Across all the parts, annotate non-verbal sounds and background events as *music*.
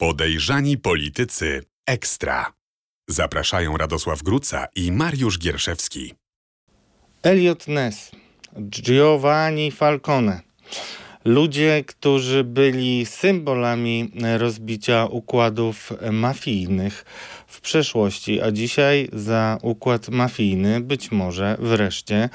Podejrzani politycy ekstra. Zapraszają Radosław Gruca i Mariusz Gierszewski. Elliot Ness, Giovanni Falcone. Ludzie, którzy byli symbolami rozbicia układów mafijnych w przeszłości, a dzisiaj za układ mafijny być może wreszcie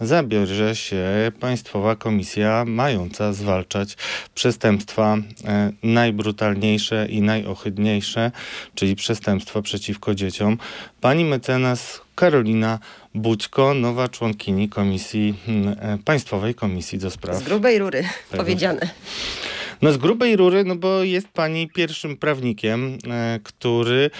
zabierze się Państwowa Komisja mająca zwalczać przestępstwa e, najbrutalniejsze i najohydniejsze, czyli przestępstwa przeciwko dzieciom. Pani mecenas Karolina Budźko, nowa członkini Komisji e, Państwowej Komisji do Spraw. Z grubej rury powiedziane. No z grubej rury, no bo jest pani pierwszym prawnikiem, e, który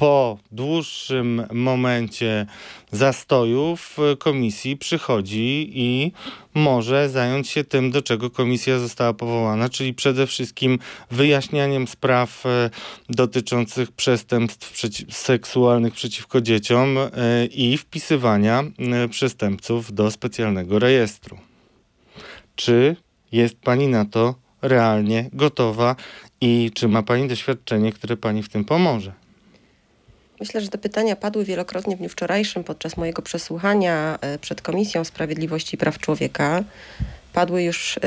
po dłuższym momencie zastojów komisji przychodzi i może zająć się tym, do czego komisja została powołana, czyli przede wszystkim wyjaśnianiem spraw e, dotyczących przestępstw seksualnych przeciwko dzieciom e, i wpisywania przestępców do specjalnego rejestru. Czy jest pani na to realnie gotowa i czy ma pani doświadczenie, które pani w tym pomoże? Myślę, że te pytania padły wielokrotnie w dniu wczorajszym podczas mojego przesłuchania e, przed Komisją Sprawiedliwości i Praw Człowieka. Padły już y,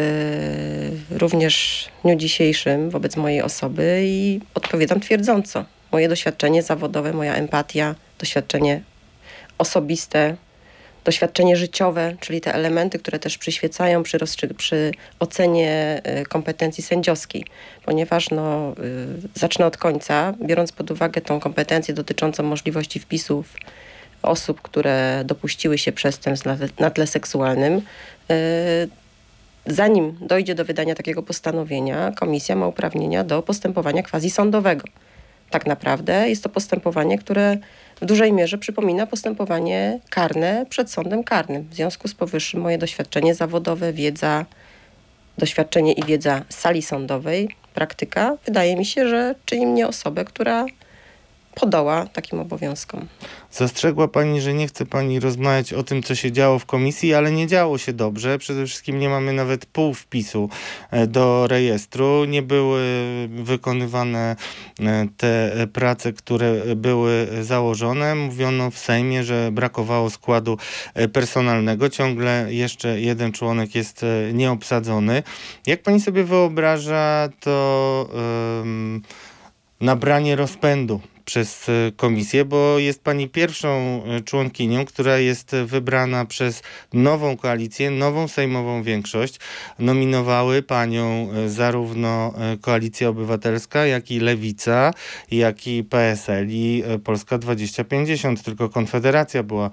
również w dniu dzisiejszym wobec mojej osoby i odpowiadam twierdząco. Moje doświadczenie zawodowe, moja empatia, doświadczenie osobiste doświadczenie życiowe, czyli te elementy, które też przyświecają przy, przy ocenie y, kompetencji sędziowskiej, ponieważ no, y, zacznę od końca, biorąc pod uwagę tą kompetencję dotyczącą możliwości wpisów osób, które dopuściły się przestępstw na, na tle seksualnym, y, zanim dojdzie do wydania takiego postanowienia, komisja ma uprawnienia do postępowania quasi-sądowego. Tak naprawdę jest to postępowanie, które w dużej mierze przypomina postępowanie karne przed sądem karnym. W związku z powyższym moje doświadczenie zawodowe, wiedza, doświadczenie i wiedza sali sądowej, praktyka, wydaje mi się, że czyni mnie osobę, która podoła takim obowiązkom. Zastrzegła Pani, że nie chce Pani rozmawiać o tym, co się działo w komisji, ale nie działo się dobrze. Przede wszystkim nie mamy nawet pół wpisu e, do rejestru. Nie były wykonywane e, te prace, które były założone. Mówiono w Sejmie, że brakowało składu e, personalnego. Ciągle jeszcze jeden członek jest nieobsadzony. Jak Pani sobie wyobraża to um, nabranie rozpędu przez e, komisję, bo jest pani pierwszą e, członkinią, która jest wybrana przez nową koalicję, nową sejmową większość. Nominowały panią e, zarówno Koalicja Obywatelska, jak i Lewica, jak i PSL i Polska 2050. Tylko Konfederacja była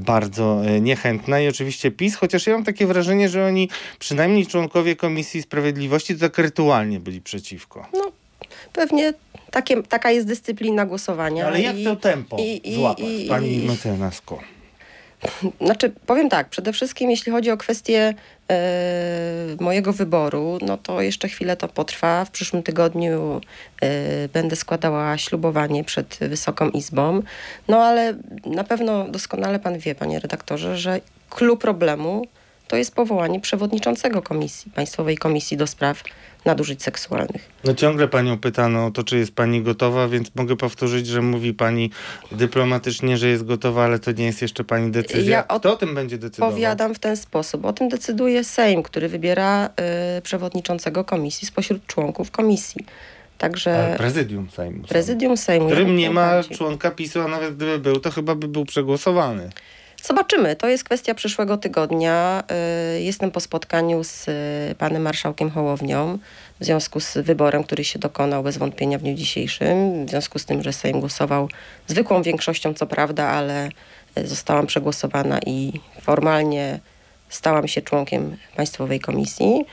bardzo niechętna i oczywiście PiS, chociaż ja mam takie wrażenie, że oni, przynajmniej członkowie Komisji Sprawiedliwości, to tak rytualnie byli przeciwko. No, pewnie takie, taka jest dyscyplina głosowania. Ale jak i, to tempo i, złapać, i, pani mecenasko? Znaczy, powiem tak, przede wszystkim jeśli chodzi o kwestię e, mojego wyboru, no to jeszcze chwilę to potrwa. W przyszłym tygodniu e, będę składała ślubowanie przed Wysoką Izbą. No ale na pewno doskonale pan wie, panie redaktorze, że klucz problemu to jest powołanie przewodniczącego komisji, Państwowej Komisji do Spraw Nadużyć Seksualnych. No ciągle panią pytano o to, czy jest pani gotowa, więc mogę powtórzyć, że mówi pani dyplomatycznie, że jest gotowa, ale to nie jest jeszcze pani decyzja. Ja Kto o tym będzie decydował? Powiadam w ten sposób. O tym decyduje Sejm, który wybiera y, przewodniczącego komisji spośród członków komisji. Także Ale prezydium Sejmu. Prezydium Sejmu. W którym nie ma członka PiSu, a nawet gdyby był, to chyba by był przegłosowany. Zobaczymy. To jest kwestia przyszłego tygodnia. Y, jestem po spotkaniu z y, panem marszałkiem Hołownią w związku z wyborem, który się dokonał bez wątpienia w dniu dzisiejszym. W związku z tym, że Sejm głosował zwykłą większością, co prawda, ale y, zostałam przegłosowana i formalnie stałam się członkiem Państwowej Komisji.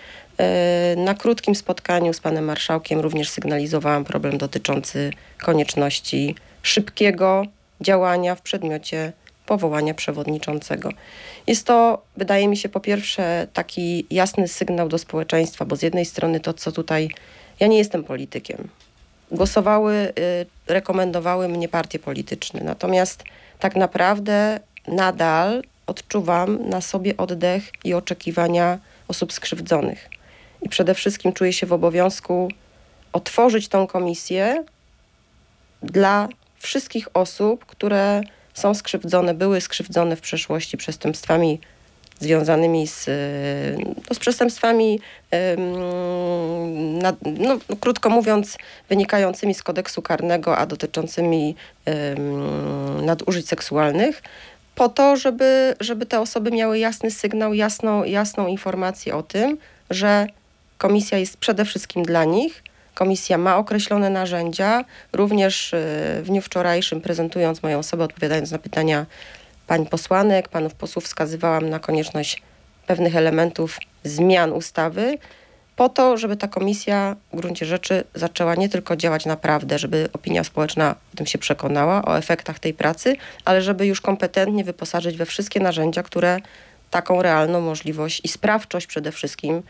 Na krótkim spotkaniu z panem marszałkiem również sygnalizowałam problem dotyczący konieczności szybkiego działania w przedmiocie powołania przewodniczącego. Jest to, wydaje mi się, po pierwsze taki jasny sygnał do społeczeństwa, bo z jednej strony to, co tutaj, ja nie jestem politykiem. Głosowały, y, rekomendowały mnie partie polityczne, natomiast tak naprawdę nadal odczuwam na sobie oddech i oczekiwania osób skrzywdzonych. I przede wszystkim czuję się w obowiązku otworzyć tą komisję dla wszystkich osób, które są skrzywdzone, były skrzywdzone w przeszłości przestępstwami związanymi z, no, z przestępstwami, no, no, krótko mówiąc, wynikającymi z kodeksu karnego, a dotyczącymi nadużyć seksualnych, po to, żeby, żeby te osoby miały jasny sygnał, jasną, jasną informację o tym, że komisja jest przede wszystkim dla nich. Komisja ma określone narzędzia. Również y, w dniu wczorajszym, prezentując moją osobę, odpowiadając na pytania pań posłanek, panów posłów, wskazywałam na konieczność pewnych elementów zmian ustawy, po to, żeby ta komisja w gruncie rzeczy zaczęła nie tylko działać naprawdę, żeby opinia społeczna o tym się przekonała, o efektach tej pracy, ale żeby już kompetentnie wyposażyć we wszystkie narzędzia, które taką realną możliwość i sprawczość przede wszystkim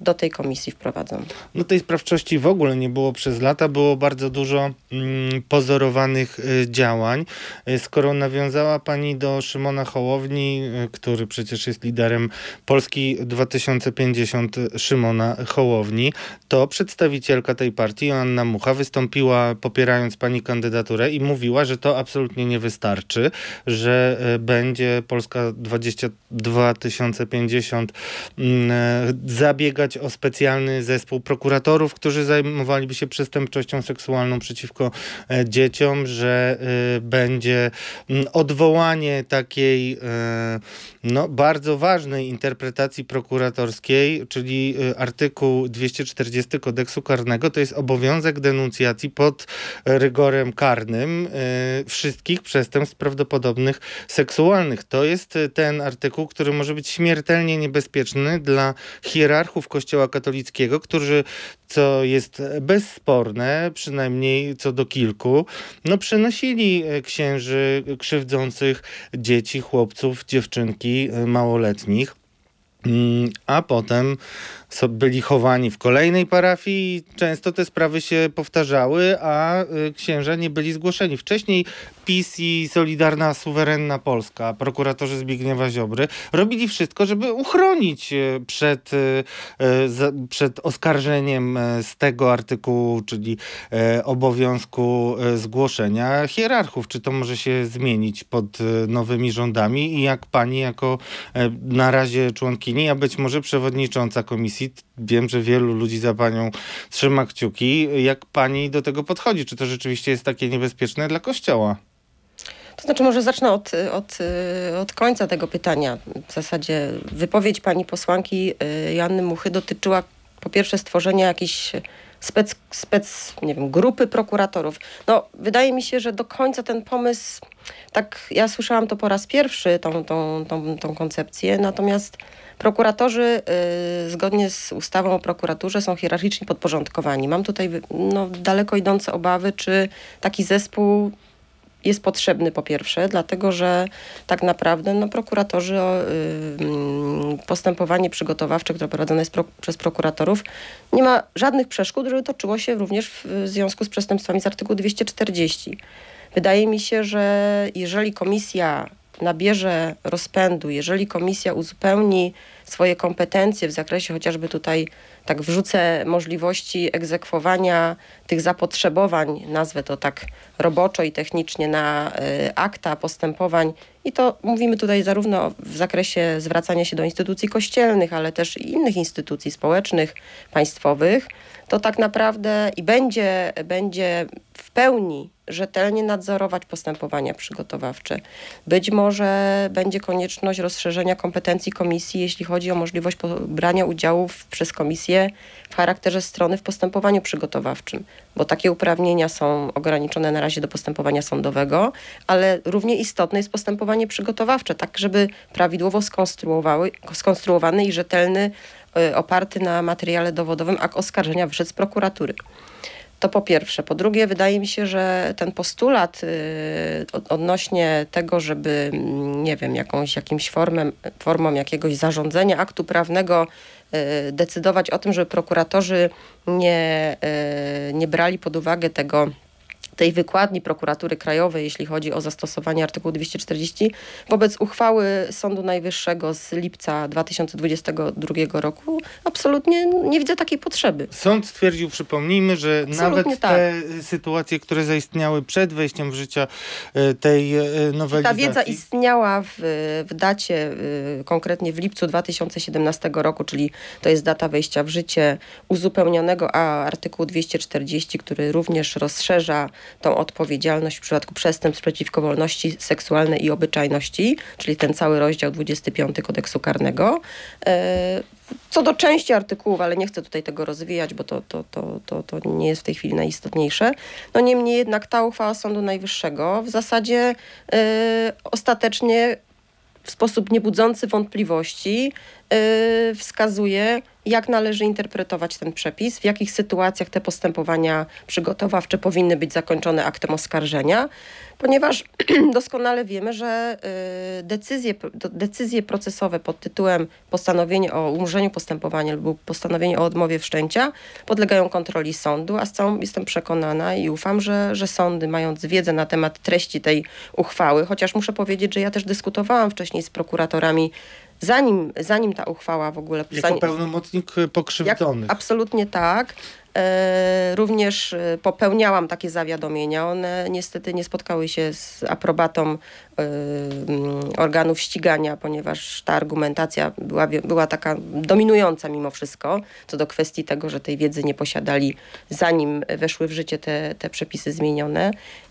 do tej komisji wprowadzą. No tej sprawczości w ogóle nie było przez lata, było bardzo dużo mm, pozorowanych y, działań. Y, skoro nawiązała Pani do Szymona Hołowni, y, który przecież jest liderem Polski 2050 Szymona Hołowni, to przedstawicielka tej partii, Joanna Mucha, wystąpiła popierając Pani kandydaturę i mówiła, że to absolutnie nie wystarczy, że będzie Polska 20, 2050 mm, o specjalny zespół prokuratorów, którzy zajmowaliby się przestępczością seksualną przeciwko e, dzieciom, że e, będzie odwołanie takiej e, no, bardzo ważnej interpretacji prokuratorskiej, czyli artykuł 240 kodeksu karnego, to jest obowiązek denuncjacji pod rygorem karnym wszystkich przestępstw prawdopodobnych seksualnych. To jest ten artykuł, który może być śmiertelnie niebezpieczny dla hierarchów Kościoła katolickiego, którzy, co jest bezsporne, przynajmniej co do kilku, no przenosili e, księży krzywdzących dzieci, chłopców, dziewczynki e, małoletnich. Mm, a potem byli chowani w kolejnej parafii i często te sprawy się powtarzały, a y, księża nie byli zgłoszeni. Wcześniej PiS i Solidarna Suwerenna Polska, prokuratorzy Zbigniewa Ziobry, robili wszystko, żeby uchronić y, przed, y, przed oskarżeniem z tego artykułu, czyli obowiązku zgłoszenia hierarchów. Czy to może się zmienić pod nowymi rządami i jak pani jako na razie członkini, a być może przewodnicząca komisji Wiem, że wielu ludzi za panią trzyma kciuki. Jak pani do tego podchodzi? Czy to rzeczywiście jest takie niebezpieczne dla Kościoła? To znaczy, może zacznę od, od, od końca tego pytania. W zasadzie wypowiedź pani posłanki y, Janny Muchy dotyczyła po pierwsze stworzenia jakiejś spec, spec nie wiem, grupy prokuratorów. No, wydaje mi się, że do końca ten pomysł, tak ja słyszałam to po raz pierwszy, tą, tą, tą, tą koncepcję, natomiast Prokuratorzy y, zgodnie z ustawą o prokuraturze są hierarchicznie podporządkowani. Mam tutaj no, daleko idące obawy, czy taki zespół jest potrzebny po pierwsze, dlatego że tak naprawdę no, prokuratorzy, postępowanie przygotowawcze, które prowadzone jest pro, przez prokuratorów, nie ma żadnych przeszkód, żeby toczyło się również w, w związku z przestępstwami z artykułu 240. Wydaje mi się, że jeżeli komisja nabierze rozpędu, jeżeli komisja uzupełni swoje kompetencje w zakresie chociażby tutaj tak wrzucę możliwości egzekwowania tych zapotrzebowań, nazwę to tak roboczo i technicznie na y, akta postępowań i to mówimy tutaj zarówno w zakresie zwracania się do instytucji kościelnych, ale też innych instytucji społecznych, państwowych, to tak naprawdę i będzie, będzie w pełni rzetelnie nadzorować postępowania przygotowawcze. Być może będzie konieczność rozszerzenia kompetencji komisji, jeśli chodzi o możliwość brania udziału w, przez komisję w charakterze strony w postępowaniu przygotowawczym, bo takie uprawnienia są ograniczone na razie do postępowania sądowego, ale równie istotne jest postępowanie przygotowawcze, tak żeby prawidłowo skonstruowany i rzetelny, y, oparty na materiale dowodowym akt oskarżenia wyszedł z prokuratury. To po pierwsze. Po drugie, wydaje mi się, że ten postulat y, odnośnie tego, żeby, mm, nie wiem, jakąś, jakimś formem, formą jakiegoś zarządzenia aktu prawnego decydować o tym, żeby prokuratorzy nie, y, nie brali pod uwagę tego tej wykładni prokuratury krajowej, jeśli chodzi o zastosowanie artykułu 240, wobec uchwały Sądu Najwyższego z lipca 2022 roku absolutnie nie widzę takiej potrzeby. Sąd stwierdził, przypomnijmy, że Absolutnie nawet tak. te sytuacje, które zaistniały przed wejściem w życie e, tej e, nowelizacji. Ta wiedza istniała w, w dacie, y, konkretnie w lipcu 2017 roku, czyli to jest data wejścia w życie uzupełnionego a artykułu 240, który również rozszerza tą odpowiedzialność w przypadku przestępstw przeciwko wolności seksualnej i obyczajności, czyli ten cały rozdział 25 kodeksu karnego. E, Co do części artykułów, ale nie chcę tutaj tego rozwijać, bo to, to, to, to, to nie jest w tej chwili najistotniejsze. No niemniej jednak ta uchwała Sądu Najwyższego w zasadzie e, ostatecznie w sposób niebudzący wątpliwości wskazuje, jak należy interpretować ten przepis, w jakich sytuacjach te postępowania przygotowawcze powinny być zakończone aktem oskarżenia, ponieważ *clears throat* doskonale wiemy, że yy, decyzje, decyzje procesowe pod tytułem postanowienie o umorzeniu postępowania lub postanowienie o odmowie wszczęcia podlegają kontroli sądu, a z całą jestem przekonana i ufam, że, że sądy mając wiedzę na temat treści tej uchwały, chociaż muszę powiedzieć, że ja też dyskutowałam wcześniej z prokuratorami, zanim, zanim ta uchwała w ogóle... Jako zanim- pełnomocnik jak, pokrzywdzonych. absolutnie tak. E, również e, popełniałam takie zawiadomienia. One niestety nie spotkały się z aprobatą e, mm, organów ścigania, ponieważ ta argumentacja była, była taka dominująca mimo wszystko, co do kwestii tego, że tej wiedzy nie posiadali, zanim weszły w życie te, te przepisy zmienione.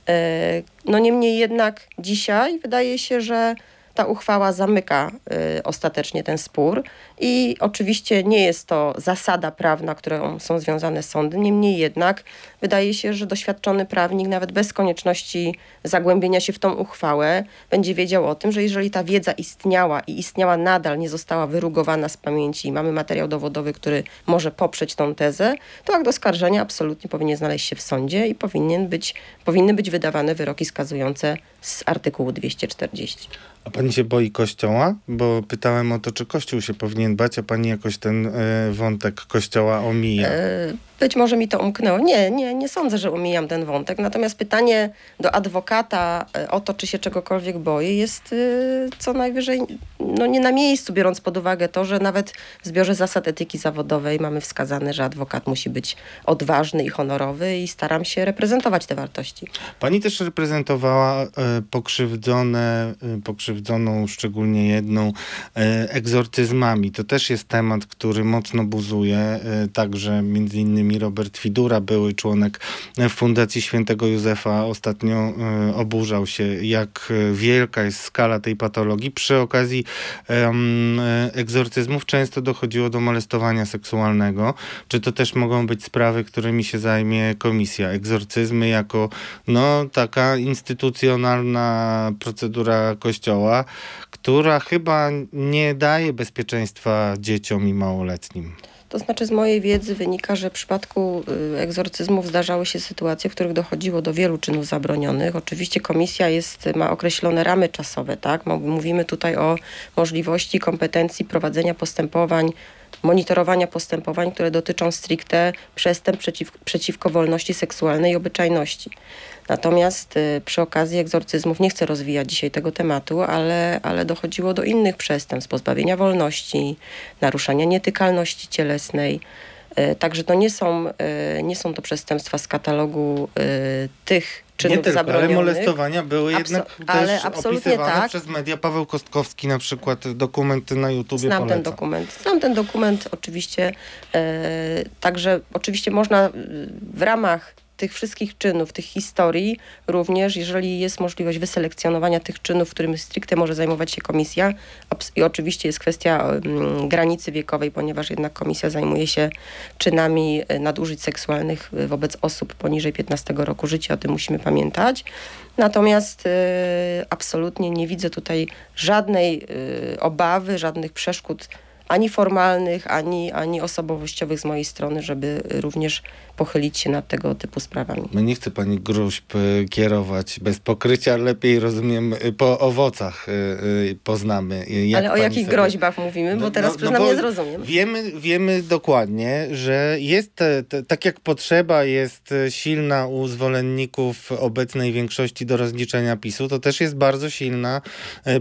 E, no niemniej jednak dzisiaj wydaje się, że ta uchwała zamyka y, ostatecznie ten spór i oczywiście nie jest to zasada prawna, którą są związane sądy, niemniej jednak wydaje się, że doświadczony prawnik nawet bez konieczności zagłębienia się w tą uchwałę będzie wiedział o tym, że jeżeli ta wiedza istniała i istniała nadal, nie została wyrugowana z pamięci i mamy materiał dowodowy, który może poprzeć tą tezę, to akt oskarżenia absolutnie powinien znaleźć się w sądzie i powinien być, powinny być wydawane wyroki skazujące z artykułu 240. Pani się boi kościoła? Bo pytałem o to, czy kościół się powinien bać, a pani jakoś ten e, wątek kościoła omija. E, Być może mi to umknęło. Nie, nie, nie sądzę, że omijam ten wątek. Natomiast pytanie do adwokata e, o to, czy się czegokolwiek boi, jest e, co najwyżej no nie na miejscu, biorąc pod uwagę to, że nawet w zbiorze zasad etyki zawodowej mamy wskazane, że adwokat musi być odważny i honorowy i staram się reprezentować te wartości. Pani też reprezentowała e, pokrzywdzone, pokrzywdzoną szczególnie jedną e, egzorcyzmami. To też jest temat, który mocno buzuje. Także między innymi Robert Fidura, były członek Fundacji Świętego Józefa, ostatnio e, oburzał się, jak wielka jest skala tej patologii. Przy okazji e, egzorcyzmów często dochodziło do molestowania seksualnego. Czy to też mogą być sprawy, którymi się zajmie komisja? Egzorcyzmy jako no, taka instytucjonalna procedura kościoła, która chyba nie daje bezpieczeństwa dzieciom i małoletnim. To znaczy z mojej wiedzy wynika, że w przypadku y, egzorcyzmów zdarzały się sytuacje, w których dochodziło do wielu czynów zabronionych. Oczywiście komisja jest, ma określone ramy czasowe, tak? Mówimy tutaj o możliwości, kompetencji prowadzenia postępowań, monitorowania postępowań, które dotyczą stricte przestępstw przeciw, przeciwko wolności seksualnej i obyczajności. Natomiast y, przy okazji egzorcyzmów nie chcę rozwijać dzisiaj tego tematu, ale, ale dochodziło do innych przestępstw, pozbawienia wolności, naruszania nietykalności cielesnej. Y, Także to nie są, y, nie są to przestępstwa z katalogu tych czynów nie tylko, ale zabronionych. molestowania były Abso- jednak ale też opisywane tak. przez media. Paweł Kostkowski na przykład dokument na YouTubie Znam poleca. ten dokument. Znam ten dokument oczywiście. E, także oczywiście można w ramach tych wszystkich czynów, tych historii, również jeżeli jest możliwość wyselekcjonowania tych czynów, którym stricte może zajmować się komisja i oczywiście jest kwestia mm, granicy wiekowej, ponieważ jednak komisja zajmuje się czynami e, nadużyć seksualnych e, wobec osób poniżej 15 roku życia, o tym musimy pamiętać. Natomiast e, absolutnie nie widzę tutaj żadnej obawy, żadnych przeszkód ani formalnych, ani, ani osobowościowych z mojej strony, żeby również pochylić się nad tego typu sprawami. No nie chce pani gruźb y, kierować bez pokrycia, lepiej rozumiem y, po owocach y, poznamy. Ale o jakich sobie... groźbach mówimy, bo no, teraz no, przyznam no bo nie zrozumiem. Wiemy, wiemy dokładnie, że jest, tak jak potrzeba jest silna u zwolenników obecnej większości do rozliczenia PiSu, to też jest bardzo silna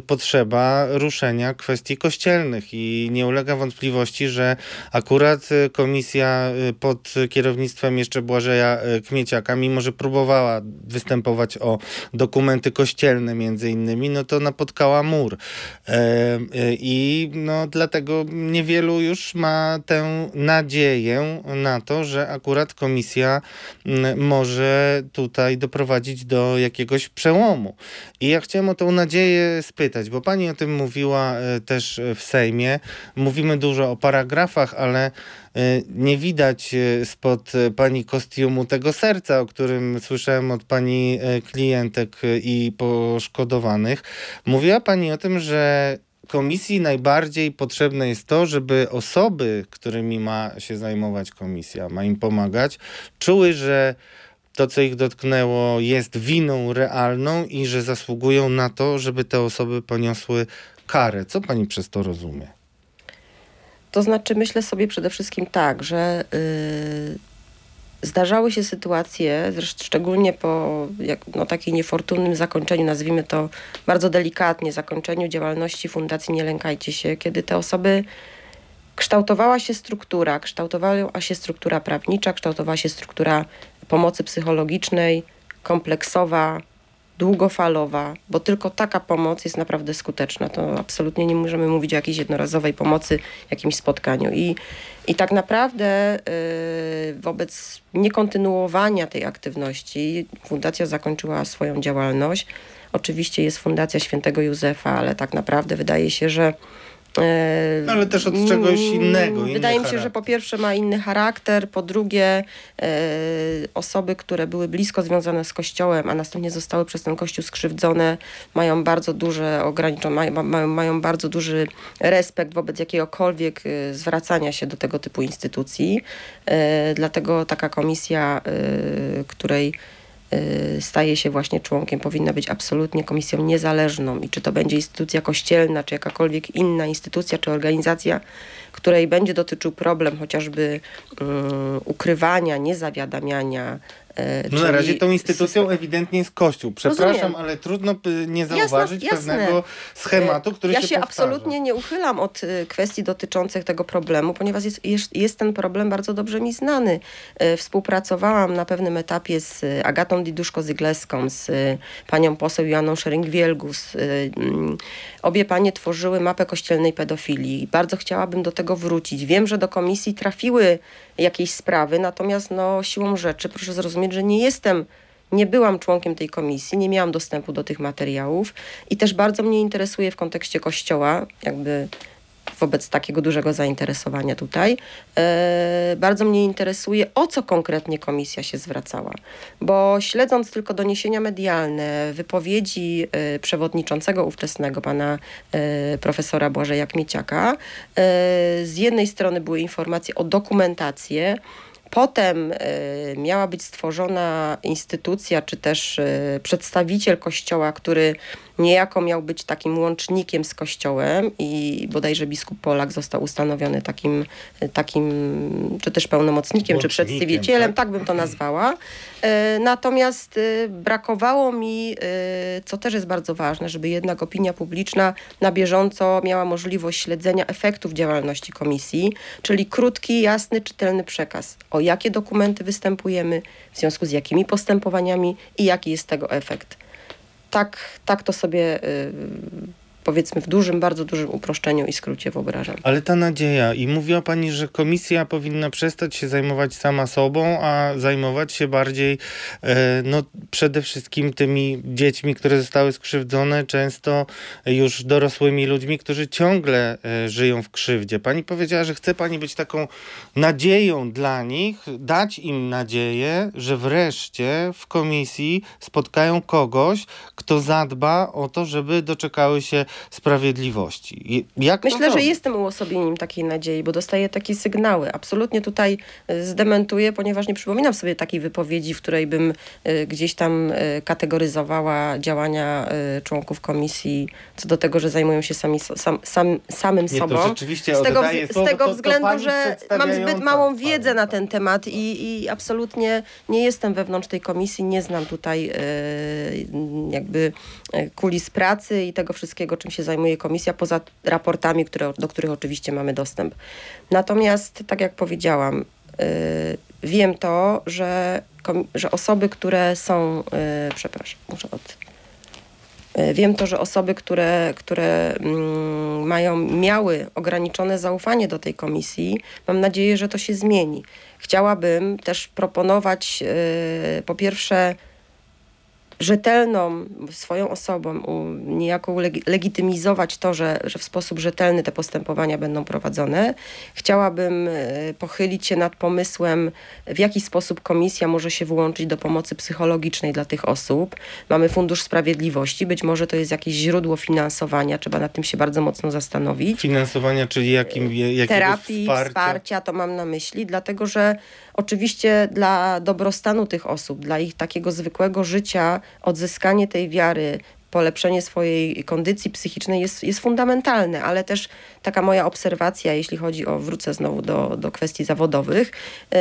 potrzeba ruszenia kwestii kościelnych i nie ulega wątpliwości, że akurat komisja pod kierownictwem jeszcze Błażeja e, Kmieciaka, mimo że próbowała występować o dokumenty kościelne między innymi, no to napotkała mur. E, e, I no dlatego niewielu już ma tę nadzieję na to, że akurat komisja może tutaj doprowadzić do jakiegoś przełomu. I ja chciałem o tą nadzieję spytać, bo pani o tym mówiła też w Sejmie. Mówimy dużo o paragrafach, ale nie widać e, spod e, pani kostiumu tego serca, o którym słyszałem od pani klientek i poszkodowanych. Mówiła pani o tym, że komisji najbardziej potrzebne jest to, żeby osoby, którymi ma się zajmować komisja, ma im pomagać, czuły, że to, co ich dotknęło, jest winą realną i że zasługują na to, żeby te osoby poniosły karę. Co pani przez to rozumie? To znaczy, myślę sobie przede wszystkim tak, że yy, zdarzały się sytuacje, szczególnie po jak, no, takim niefortunnym zakończeniu, nazwijmy to bardzo delikatnie, zakończeniu działalności Fundacji Nie Lękajcie się, kiedy te osoby kształtowała się struktura, kształtowała się struktura prawnicza, kształtowała się struktura pomocy psychologicznej, kompleksowa, długofalowa, bo tylko taka pomoc jest naprawdę skuteczna. To absolutnie nie możemy mówić o jakiejś jednorazowej pomocy, jakimś spotkaniu. I, i tak naprawdę yy, wobec niekontynuowania tej aktywności fundacja zakończyła swoją działalność. Oczywiście jest Fundacja Świętego Józefa, ale tak naprawdę wydaje się, że ale też od czegoś innego. Wydaje mi się, charakter. że po pierwsze ma inny charakter, po drugie e, osoby, które były blisko związane z Kościołem, a następnie zostały przez ten Kościół skrzywdzone, mają bardzo duże ograniczenia, mają, mają, bardzo duży respekt wobec jakiegokolwiek e, zwracania się do tego typu instytucji. E, dlatego taka komisja, e, której staje się właśnie członkiem, powinna być absolutnie komisją niezależną. I czy to będzie instytucja kościelna, czy jakakolwiek inna instytucja, czy organizacja, której będzie dotyczył problem chociażby um, ukrywania, niezawiadamiania, E, no na razie tą instytucją ewidentnie jest Kościół. Przepraszam, Rozumiem. ale trudno nie zauważyć jasne, pewnego jasne. schematu, który ja się Ja się absolutnie nie uchylam od y, kwestii dotyczących tego problemu, ponieważ jest, jest, jest, ten problem bardzo dobrze mi znany. Współpracowałam na pewnym etapie z Agatą Diduszko-Zygleską, z panią poseł Joanną Szering-Wielgus. Mm, obie panie tworzyły mapę kościelnej pedofilii. Bardzo chciałabym do tego wrócić. Wiem, że do komisji trafiły jakieś sprawy, natomiast no, siłą rzeczy proszę zrozumieć, że nie jestem nie byłam członkiem tej komisji, nie miałam dostępu do tych materiałów i też bardzo mnie interesuje w kontekście kościoła, jakby wobec takiego dużego zainteresowania tutaj. E, bardzo mnie interesuje, o co konkretnie komisja się zwracała, bo śledząc tylko doniesienia medialne, wypowiedzi e, przewodniczącego ówczesnego, pana e, profesora Błażeja Kmieciaka, z jednej strony były informacje o dokumentację, Potem miała być stworzona instytucja, czy też przedstawiciel kościoła, który niejako miał być takim łącznikiem z Kościołem i bodajże biskup Polak został ustanowiony takim, takim czy też pełnomocnikiem, czy przedstawicielem, tak? tak bym to nazwała. E, natomiast e, brakowało mi, e, co też jest bardzo ważne, żeby jednak opinia publiczna na bieżąco miała możliwość śledzenia efektów działalności komisji, czyli krótki, jasny, czytelny przekaz. O jakie dokumenty występujemy, w związku z jakimi postępowaniami i jaki jest tego efekt tak, tak to sobie y, powiedzmy w dużym, bardzo dużym uproszczeniu i skrócie wyobrażam. Ale ta nadzieja i mówiła Pani, że komisja powinna przestać się zajmować sama sobą, a zajmować się bardziej e, no przede wszystkim tymi dziećmi, które zostały skrzywdzone, często już dorosłymi ludźmi, którzy ciągle e, żyją w krzywdzie. Pani powiedziała, że chce Pani być taką nadzieją dla nich, dać im nadzieję, że wreszcie w komisji spotkają kogoś, kto zadba o to, żeby doczekały się Sprawiedliwości. Jak Myślę, że jestem uosobieniem takiej nadziei, bo dostaję takie sygnały. Absolutnie tutaj y, zdementuję, ponieważ nie przypominam sobie takiej wypowiedzi, w której bym y, gdzieś tam y, kategoryzowała działania członków komisji co do tego, że zajmują się sami, sam, sam, samym nie, sobą. rzeczywiście z tego, z tego to, względu, to że mam zbyt małą wiedzę na ten temat i, i absolutnie nie jestem wewnątrz tej komisji, nie znam tutaj jakby kulis pracy i tego wszystkiego, czym się zajmuje komisja, poza raportami, które, do których oczywiście mamy dostęp. Natomiast, tak jak powiedziałam, yy, wiem to, że, że osoby, które są, yy, przepraszam, muszę od... Yy, wiem to, że osoby, które, które mm, mają, miały ograniczone zaufanie do tej komisji, mam nadzieję, że to się zmieni. Chciałabym też proponować yy, po pierwsze rzetelną swoją osobą, niejako legitymizować to, że, że w sposób rzetelny te postępowania będą prowadzone. Chciałabym e, pochylić się nad pomysłem, w jaki sposób komisja może się włączyć do pomocy psychologicznej dla tych osób. Mamy Fundusz Sprawiedliwości, być może to jest jakieś źródło finansowania, trzeba nad tym się bardzo mocno zastanowić. Finansowania, czyli jakim, jakiego Terapii, wsparcia? wsparcia, to mam na myśli, dlatego że oczywiście dla dobrostanu tych osób, dla ich takiego zwykłego życia, odzyskanie tej wiary, polepszenie swojej kondycji psychicznej jest, jest fundamentalne, ale też taka moja obserwacja, jeśli chodzi o, wrócę znowu do, do kwestii zawodowych, yy,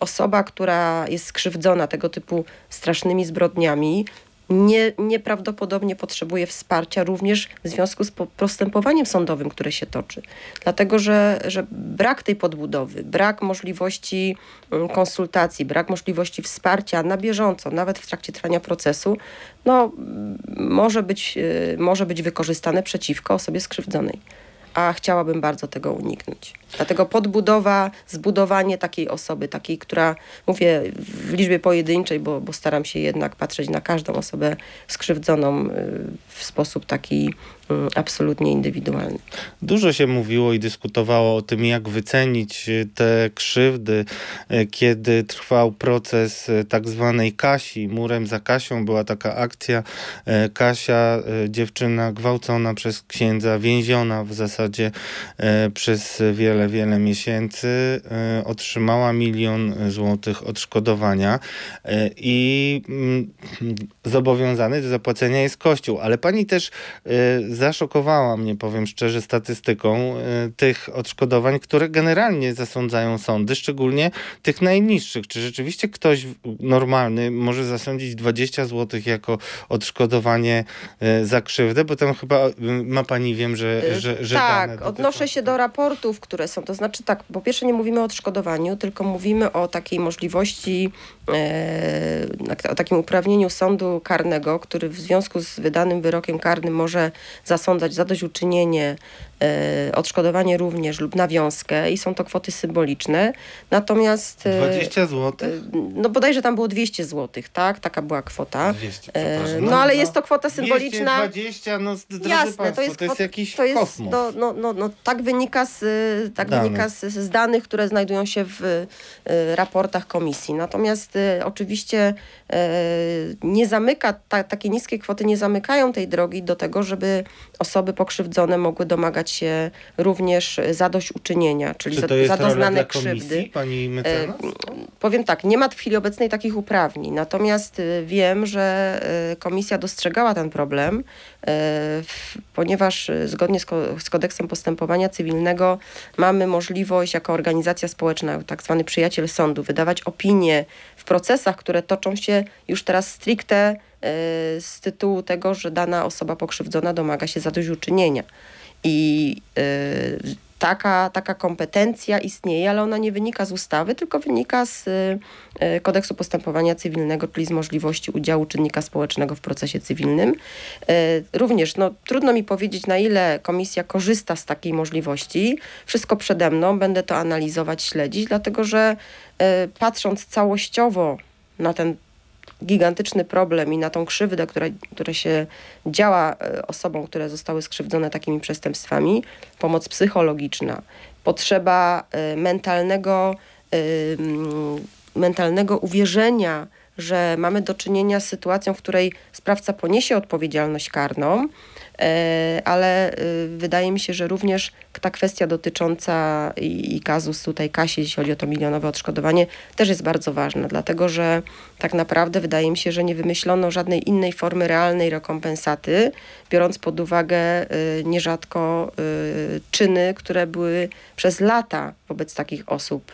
osoba, która jest skrzywdzona tego typu strasznymi zbrodniami, nie, nieprawdopodobnie potrzebuje wsparcia również w związku z postępowaniem sądowym, które się toczy. Dlatego, że, że brak tej podbudowy, brak możliwości mm, konsultacji, brak możliwości wsparcia na bieżąco, nawet w trakcie trwania procesu, no, może, być, y, może być wykorzystane przeciwko osobie skrzywdzonej a chciałabym bardzo tego uniknąć. Dlatego podbudowa, zbudowanie takiej osoby, takiej, która, mówię w liczbie pojedynczej, bo, bo staram się jednak patrzeć na każdą osobę skrzywdzoną y, w sposób taki Mm, absolutnie indywidualny. Dużo się mówiło i dyskutowało o tym, jak wycenić y, te krzywdy, y, kiedy trwał proces y, tak zwanej Kasi. Murem za Kasią była taka akcja. Kasia, dziewczyna gwałcona przez księdza, więziona w zasadzie przez wiele, wiele miesięcy, otrzymała milion złotych odszkodowania i mm, zobowiązany do zapłacenia jest Kościół. Ale pani też zaszokowała mnie, powiem szczerze, statystyką tych odszkodowań, które generalnie zasądzają sądy, szczególnie tych najniższych. Czy rzeczywiście ktoś normalny może zasądzić 20 zł jako odszkodowanie za krzywdę? Bo tam chyba ma pani, wiem, że, że, że Tak, odnoszę się do raportów, które są. To znaczy tak, po pierwsze nie mówimy o odszkodowaniu, tylko mówimy o takiej możliwości, o takim uprawnieniu sądu karnego, który w związku z wydanym wyrokiem karnym może zasądzać zadośćuczynienie E, odszkodowanie również lub nawiązkę i są to kwoty symboliczne. Natomiast... 20 e, zł? E, no bodajże tam było 200 zł, tak? Taka była kwota. 200, no, no ale jest to kwota symboliczna. 220, no Jasne, Państwo, to jest, to jest jakiś to jest, kosmos. No, no, no, no, tak wynika, z, tak wynika z, z danych, które znajdują się w raportach komisji. Natomiast oczywiście nie zamyka, ta, takie niskie kwoty nie zamykają tej drogi do tego, żeby osoby pokrzywdzone mogły domagać się również zadośćuczynienia, czyli Czy to jest za, doznane krzywdy. Pani mecenas? E, powiem tak, nie ma w chwili obecnej takich uprawnień, natomiast e, wiem, że e, komisja dostrzegała ten problem, ponieważ zgodnie z kodeksem postępowania cywilnego mamy możliwość jako organizacja społeczna, tak zwany przyjaciel sądu, wydawać opinie w procesach, które toczą się już teraz stricte z tytułu tego, że dana osoba pokrzywdzona domaga się zadośćuczynienia. I y, taka, taka kompetencja istnieje, ale ona nie wynika z ustawy, tylko wynika z y, kodeksu postępowania cywilnego, czyli z możliwości udziału czynnika społecznego w procesie cywilnym. Y, również no, trudno mi powiedzieć, na ile komisja korzysta z takiej możliwości. Wszystko przede mną, będę to analizować, śledzić, dlatego że patrząc całościowo na ten gigantyczny problem i na tą krzywdę, która, która się działa e, osobom, które zostały skrzywdzone takimi przestępstwami, pomoc psychologiczna, potrzeba e, mentalnego, e, mentalnego uwierzenia, że mamy do czynienia z sytuacją, w której sprawca poniesie odpowiedzialność karną, ale wydaje mi się, że również ta kwestia dotycząca i, i kazus tutaj Kasi, jeśli chodzi o to milionowe odszkodowanie, też jest bardzo ważna, dlatego że tak naprawdę wydaje mi się, że nie wymyślono żadnej innej formy realnej rekompensaty, biorąc pod uwagę nierzadko czyny, które były przez lata wobec takich osób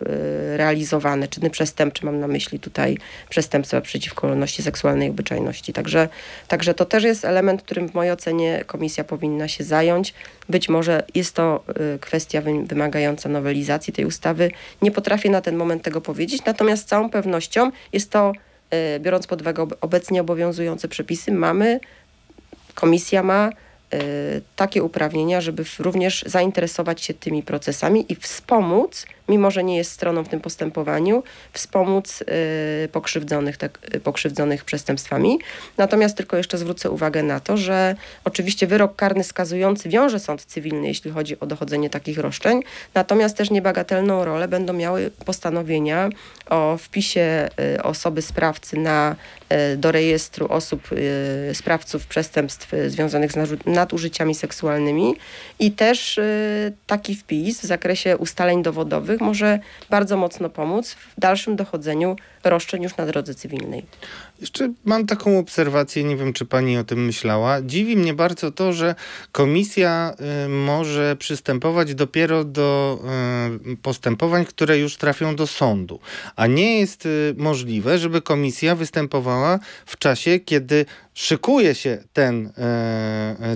realizowane, czyny przestępcze, mam na myśli tutaj przestępstwa przeciwko wolności seksualnej i obyczajności. Także, także to też jest element, którym w mojej ocenie komisja powinna się zająć. Być może jest to y, kwestia wymagająca nowelizacji tej ustawy. Nie potrafię na ten moment tego powiedzieć, natomiast z całą pewnością jest to, y, biorąc pod uwagę obecnie obowiązujące przepisy, mamy, komisja ma takie uprawnienia, żeby również zainteresować się tymi procesami i wspomóc, mimo że nie jest stroną w tym postępowaniu, wspomóc y, pokrzywdzonych, tak, y, pokrzywdzonych przestępstwami. Natomiast tylko jeszcze zwrócę uwagę na to, że oczywiście wyrok karny skazujący wiąże sąd cywilny, jeśli chodzi o dochodzenie takich roszczeń, natomiast też niebagatelną rolę będą miały postanowienia o wpisie osoby sprawcy na, do rejestru osób, sprawców przestępstw związanych z nadużyciami seksualnymi i też taki wpis w zakresie ustaleń dowodowych może bardzo mocno pomóc w dalszym dochodzeniu roszczeń już na drodze cywilnej. Jeszcze mam taką obserwację, nie wiem czy pani o tym myślała. Dziwi mnie bardzo to, że komisja y, może przystępować dopiero do y, postępowań, które już trafią do sądu, a nie jest y, możliwe, żeby komisja występowała w czasie, kiedy szykuje się ten,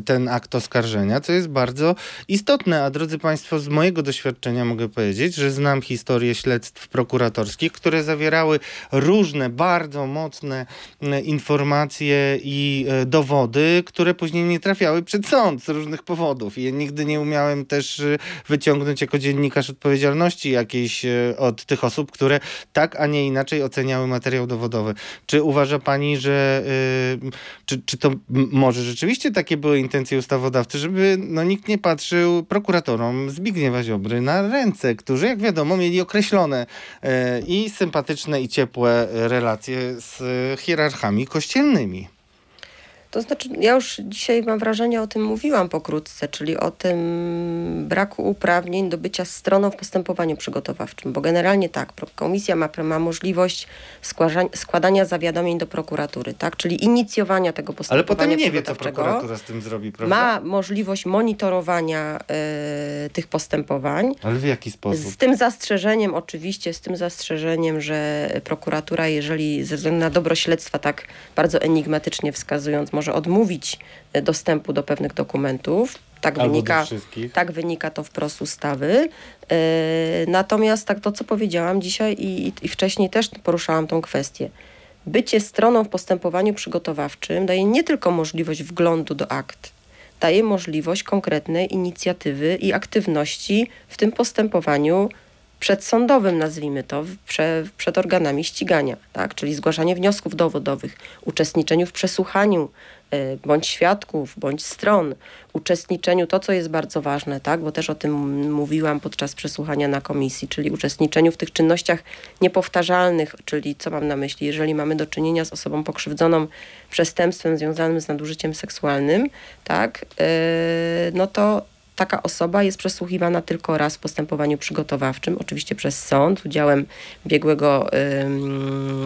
ten akt oskarżenia, co jest bardzo istotne. A drodzy Państwo, z mojego doświadczenia mogę powiedzieć, że znam historię śledztw prokuratorskich, które zawierały różne, bardzo mocne e, informacje i e, dowody, które później nie trafiały przed sąd z różnych powodów. I ja nigdy nie umiałem też e, wyciągnąć jako dziennikarz odpowiedzialności jakiejś od tych osób, które tak, a nie inaczej oceniały materiał dowodowy. Czy uważa pani, że czy, czy to może rzeczywiście takie były intencje ustawodawcy, żeby no, nikt nie patrzył prokuratorom Zbigniewa Ziobry na ręce, którzy jak wiadomo mieli określone i sympatyczne i ciepłe relacje z hierarchami kościelnymi. To znaczy, ja już dzisiaj mam wrażenie, o tym mówiłam pokrótce, czyli o tym braku uprawnień do bycia stroną w postępowaniu przygotowawczym, bo generalnie tak, komisja ma, ma możliwość składania zawiadomień do prokuratury, tak, czyli inicjowania tego postępowania Ale potem nie wie, co prokuratura z tym zrobi, prawda? Ma możliwość monitorowania y, tych postępowań. Ale w jaki sposób? Z tym zastrzeżeniem oczywiście, z tym zastrzeżeniem, że prokuratura, jeżeli ze względu na dobro śledztwa tak bardzo enigmatycznie wskazując, może odmówić e, dostępu do pewnych dokumentów. Tak wynika, tak wynika to wprost ustawy. Yy, natomiast tak to, co powiedziałam dzisiaj i, i wcześniej też poruszałam tą kwestię. Bycie stroną w postępowaniu przygotowawczym daje nie tylko możliwość wglądu do akt, daje możliwość konkretnej inicjatywy i aktywności w tym postępowaniu przedsądowym, nazwijmy to, prze, przed organami ścigania, tak? czyli zgłaszanie wniosków dowodowych, uczestniczeniu w przesłuchaniu y, bądź świadków, bądź stron, uczestniczeniu, to co jest bardzo ważne, tak? bo też o tym mówiłam podczas przesłuchania na komisji, czyli uczestniczeniu w tych czynnościach niepowtarzalnych, czyli co mam na myśli, jeżeli mamy do czynienia z osobą pokrzywdzoną przestępstwem związanym z nadużyciem seksualnym, tak? Yy, no to taka osoba jest przesłuchiwana tylko raz w postępowaniu przygotowawczym, oczywiście przez sąd, udziałem biegłego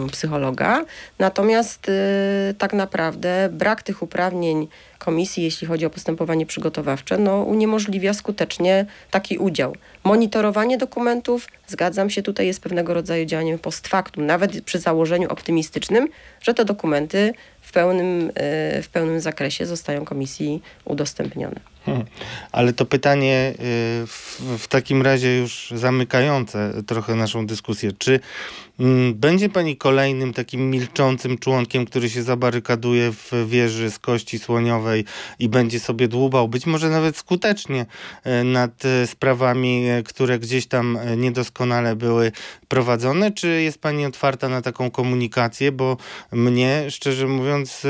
y, psychologa. Natomiast y, tak naprawdę brak tych uprawnień komisji, jeśli chodzi o postępowanie przygotowawcze, no, uniemożliwia skutecznie taki udział. Monitorowanie dokumentów, zgadzam się, tutaj jest pewnego rodzaju działaniem post factum, nawet przy założeniu optymistycznym, że te dokumenty pełnym, y, w pełnym zakresie zostają komisji udostępnione. Hmm. Ale to pytanie y, w, w, takim razie już zamykające trochę naszą dyskusję. Czy mm, będzie pani kolejnym takim milczącym członkiem, który się zabarykaduje w wieży z kości słoniowej i będzie sobie dłubał, być może nawet skutecznie, y, nad sprawami, które gdzieś tam niedoskonale były prowadzone? Czy jest pani otwarta na taką komunikację? Bo mnie, szczerze mówiąc,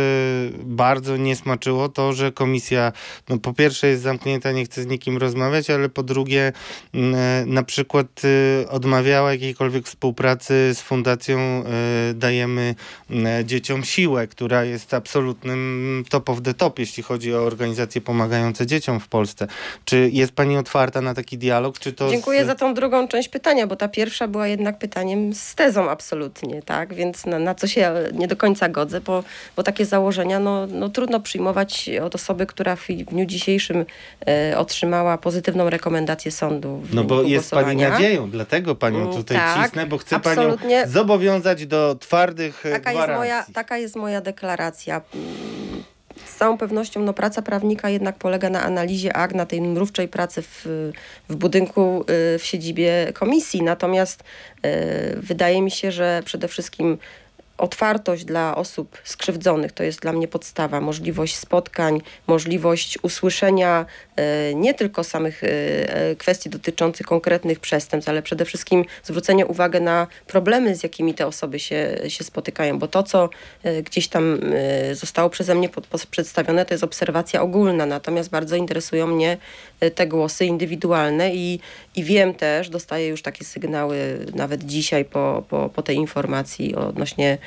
bardzo nie smaczyło to, że komisja, no po pierwsze, jest zamknięta, nie chce z nikim rozmawiać, ale po drugie mm, na przykład y, odmawiała jakiejkolwiek współpracy z Fundacją y, Dajemy mm, Dzieciom Siłę, która jest absolutnym top of the top, jeśli chodzi o organizacje pomagające dzieciom w Polsce. Czy jest pani otwarta na taki dialog? Czy to Dziękuję z... za tą drugą część pytania, bo ta pierwsza była jednak pytaniem z tezą absolutnie, tak? Więc na, na co się nie do końca godzę, bo, bo takie założenia no, no trudno przyjmować od osoby, która w dniu dzisiejszym e, otrzymała pozytywną rekomendację sądu. W No bo jest pani nadzieją, dlatego panią Mm, tutaj tak, cisnę, bo chcę absolutnie. panią zobowiązać do twardych Taka jest, gwarancji. moja, taka jest moja deklaracja. Z całą pewnością no, praca prawnika jednak polega na analizie akt, na tej mrówczej pracy w, w budynku y, w siedzibie komisji. Natomiast y, wydaje mi się, że przede wszystkim otwartość dla osób skrzywdzonych. To jest dla mnie podstawa. Możliwość spotkań, możliwość usłyszenia e, nie tylko samych e, e, kwestii dotyczących konkretnych przestępstw, ale przede wszystkim zwrócenie uwagi na problemy, z jakimi te osoby się, się spotykają, bo to, co gdzieś tam zostało przeze mnie pod, pos- przedstawione, to jest obserwacja ogólna, natomiast bardzo interesują mnie te głosy indywidualne i, i wiem też, dostaję już takie sygnały nawet dzisiaj po, po, po tej informacji odnośnie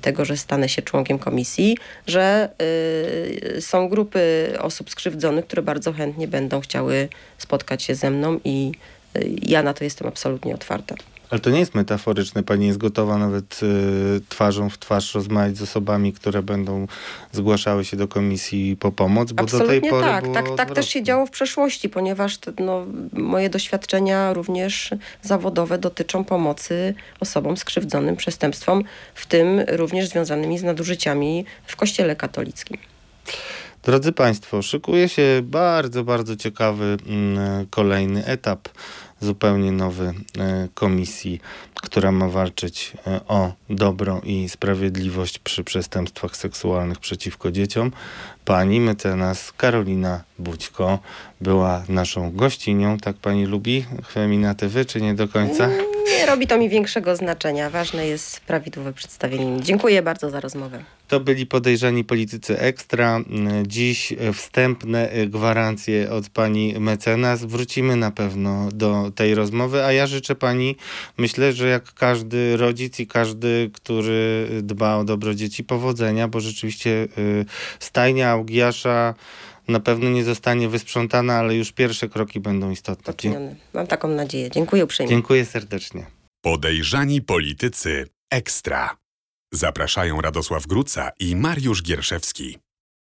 tego, że stanę się członkiem komisji, że y, są grupy osób skrzywdzonych, które bardzo chętnie będą chciały spotkać się ze mną i y, ja na to jestem absolutnie otwarta. Ale to nie jest metaforyczne. Pani jest gotowa nawet y, twarzą w twarz rozmawiać z osobami, które będą zgłaszały się do komisji po pomoc, bo do tej Absolutnie pory tak. Tak, tak też się działo w przeszłości, ponieważ no, moje doświadczenia również zawodowe dotyczą pomocy osobom skrzywdzonym przestępstwom, w tym również związanymi z nadużyciami w Kościele katolickim. Drodzy Państwo, szykuje się bardzo, bardzo ciekawy mm, kolejny etap, zupełnie nowy e, komisji, która ma walczyć e, o dobro i sprawiedliwość przy przestępstwach seksualnych przeciwko dzieciom. Pani mecenas Karolina Bućko była naszą gościnią. Tak pani lubi feminatywy, czy nie do końca? Nie robi to mi większego znaczenia. Ważne jest prawidłowe przedstawienie. Dziękuję bardzo za rozmowę. To byli podejrzani politycy ekstra. Dziś wstępne gwarancje od pani mecenas. Wrócimy na pewno do tej rozmowy, a ja życzę pani, myślę, że jak każdy rodzic i każdy, który dba o dobro dzieci, powodzenia, bo rzeczywiście y, stajnia Augiasza na pewno nie zostanie wysprzątana, ale już pierwsze kroki będą istotne. Dzie- Poczyniony. Mam taką nadzieję. Dziękuję uprzejmie. Dziękuję serdecznie. Podejrzani politycy ekstra. Zapraszają Radosław Gruca i Mariusz Gierszewski.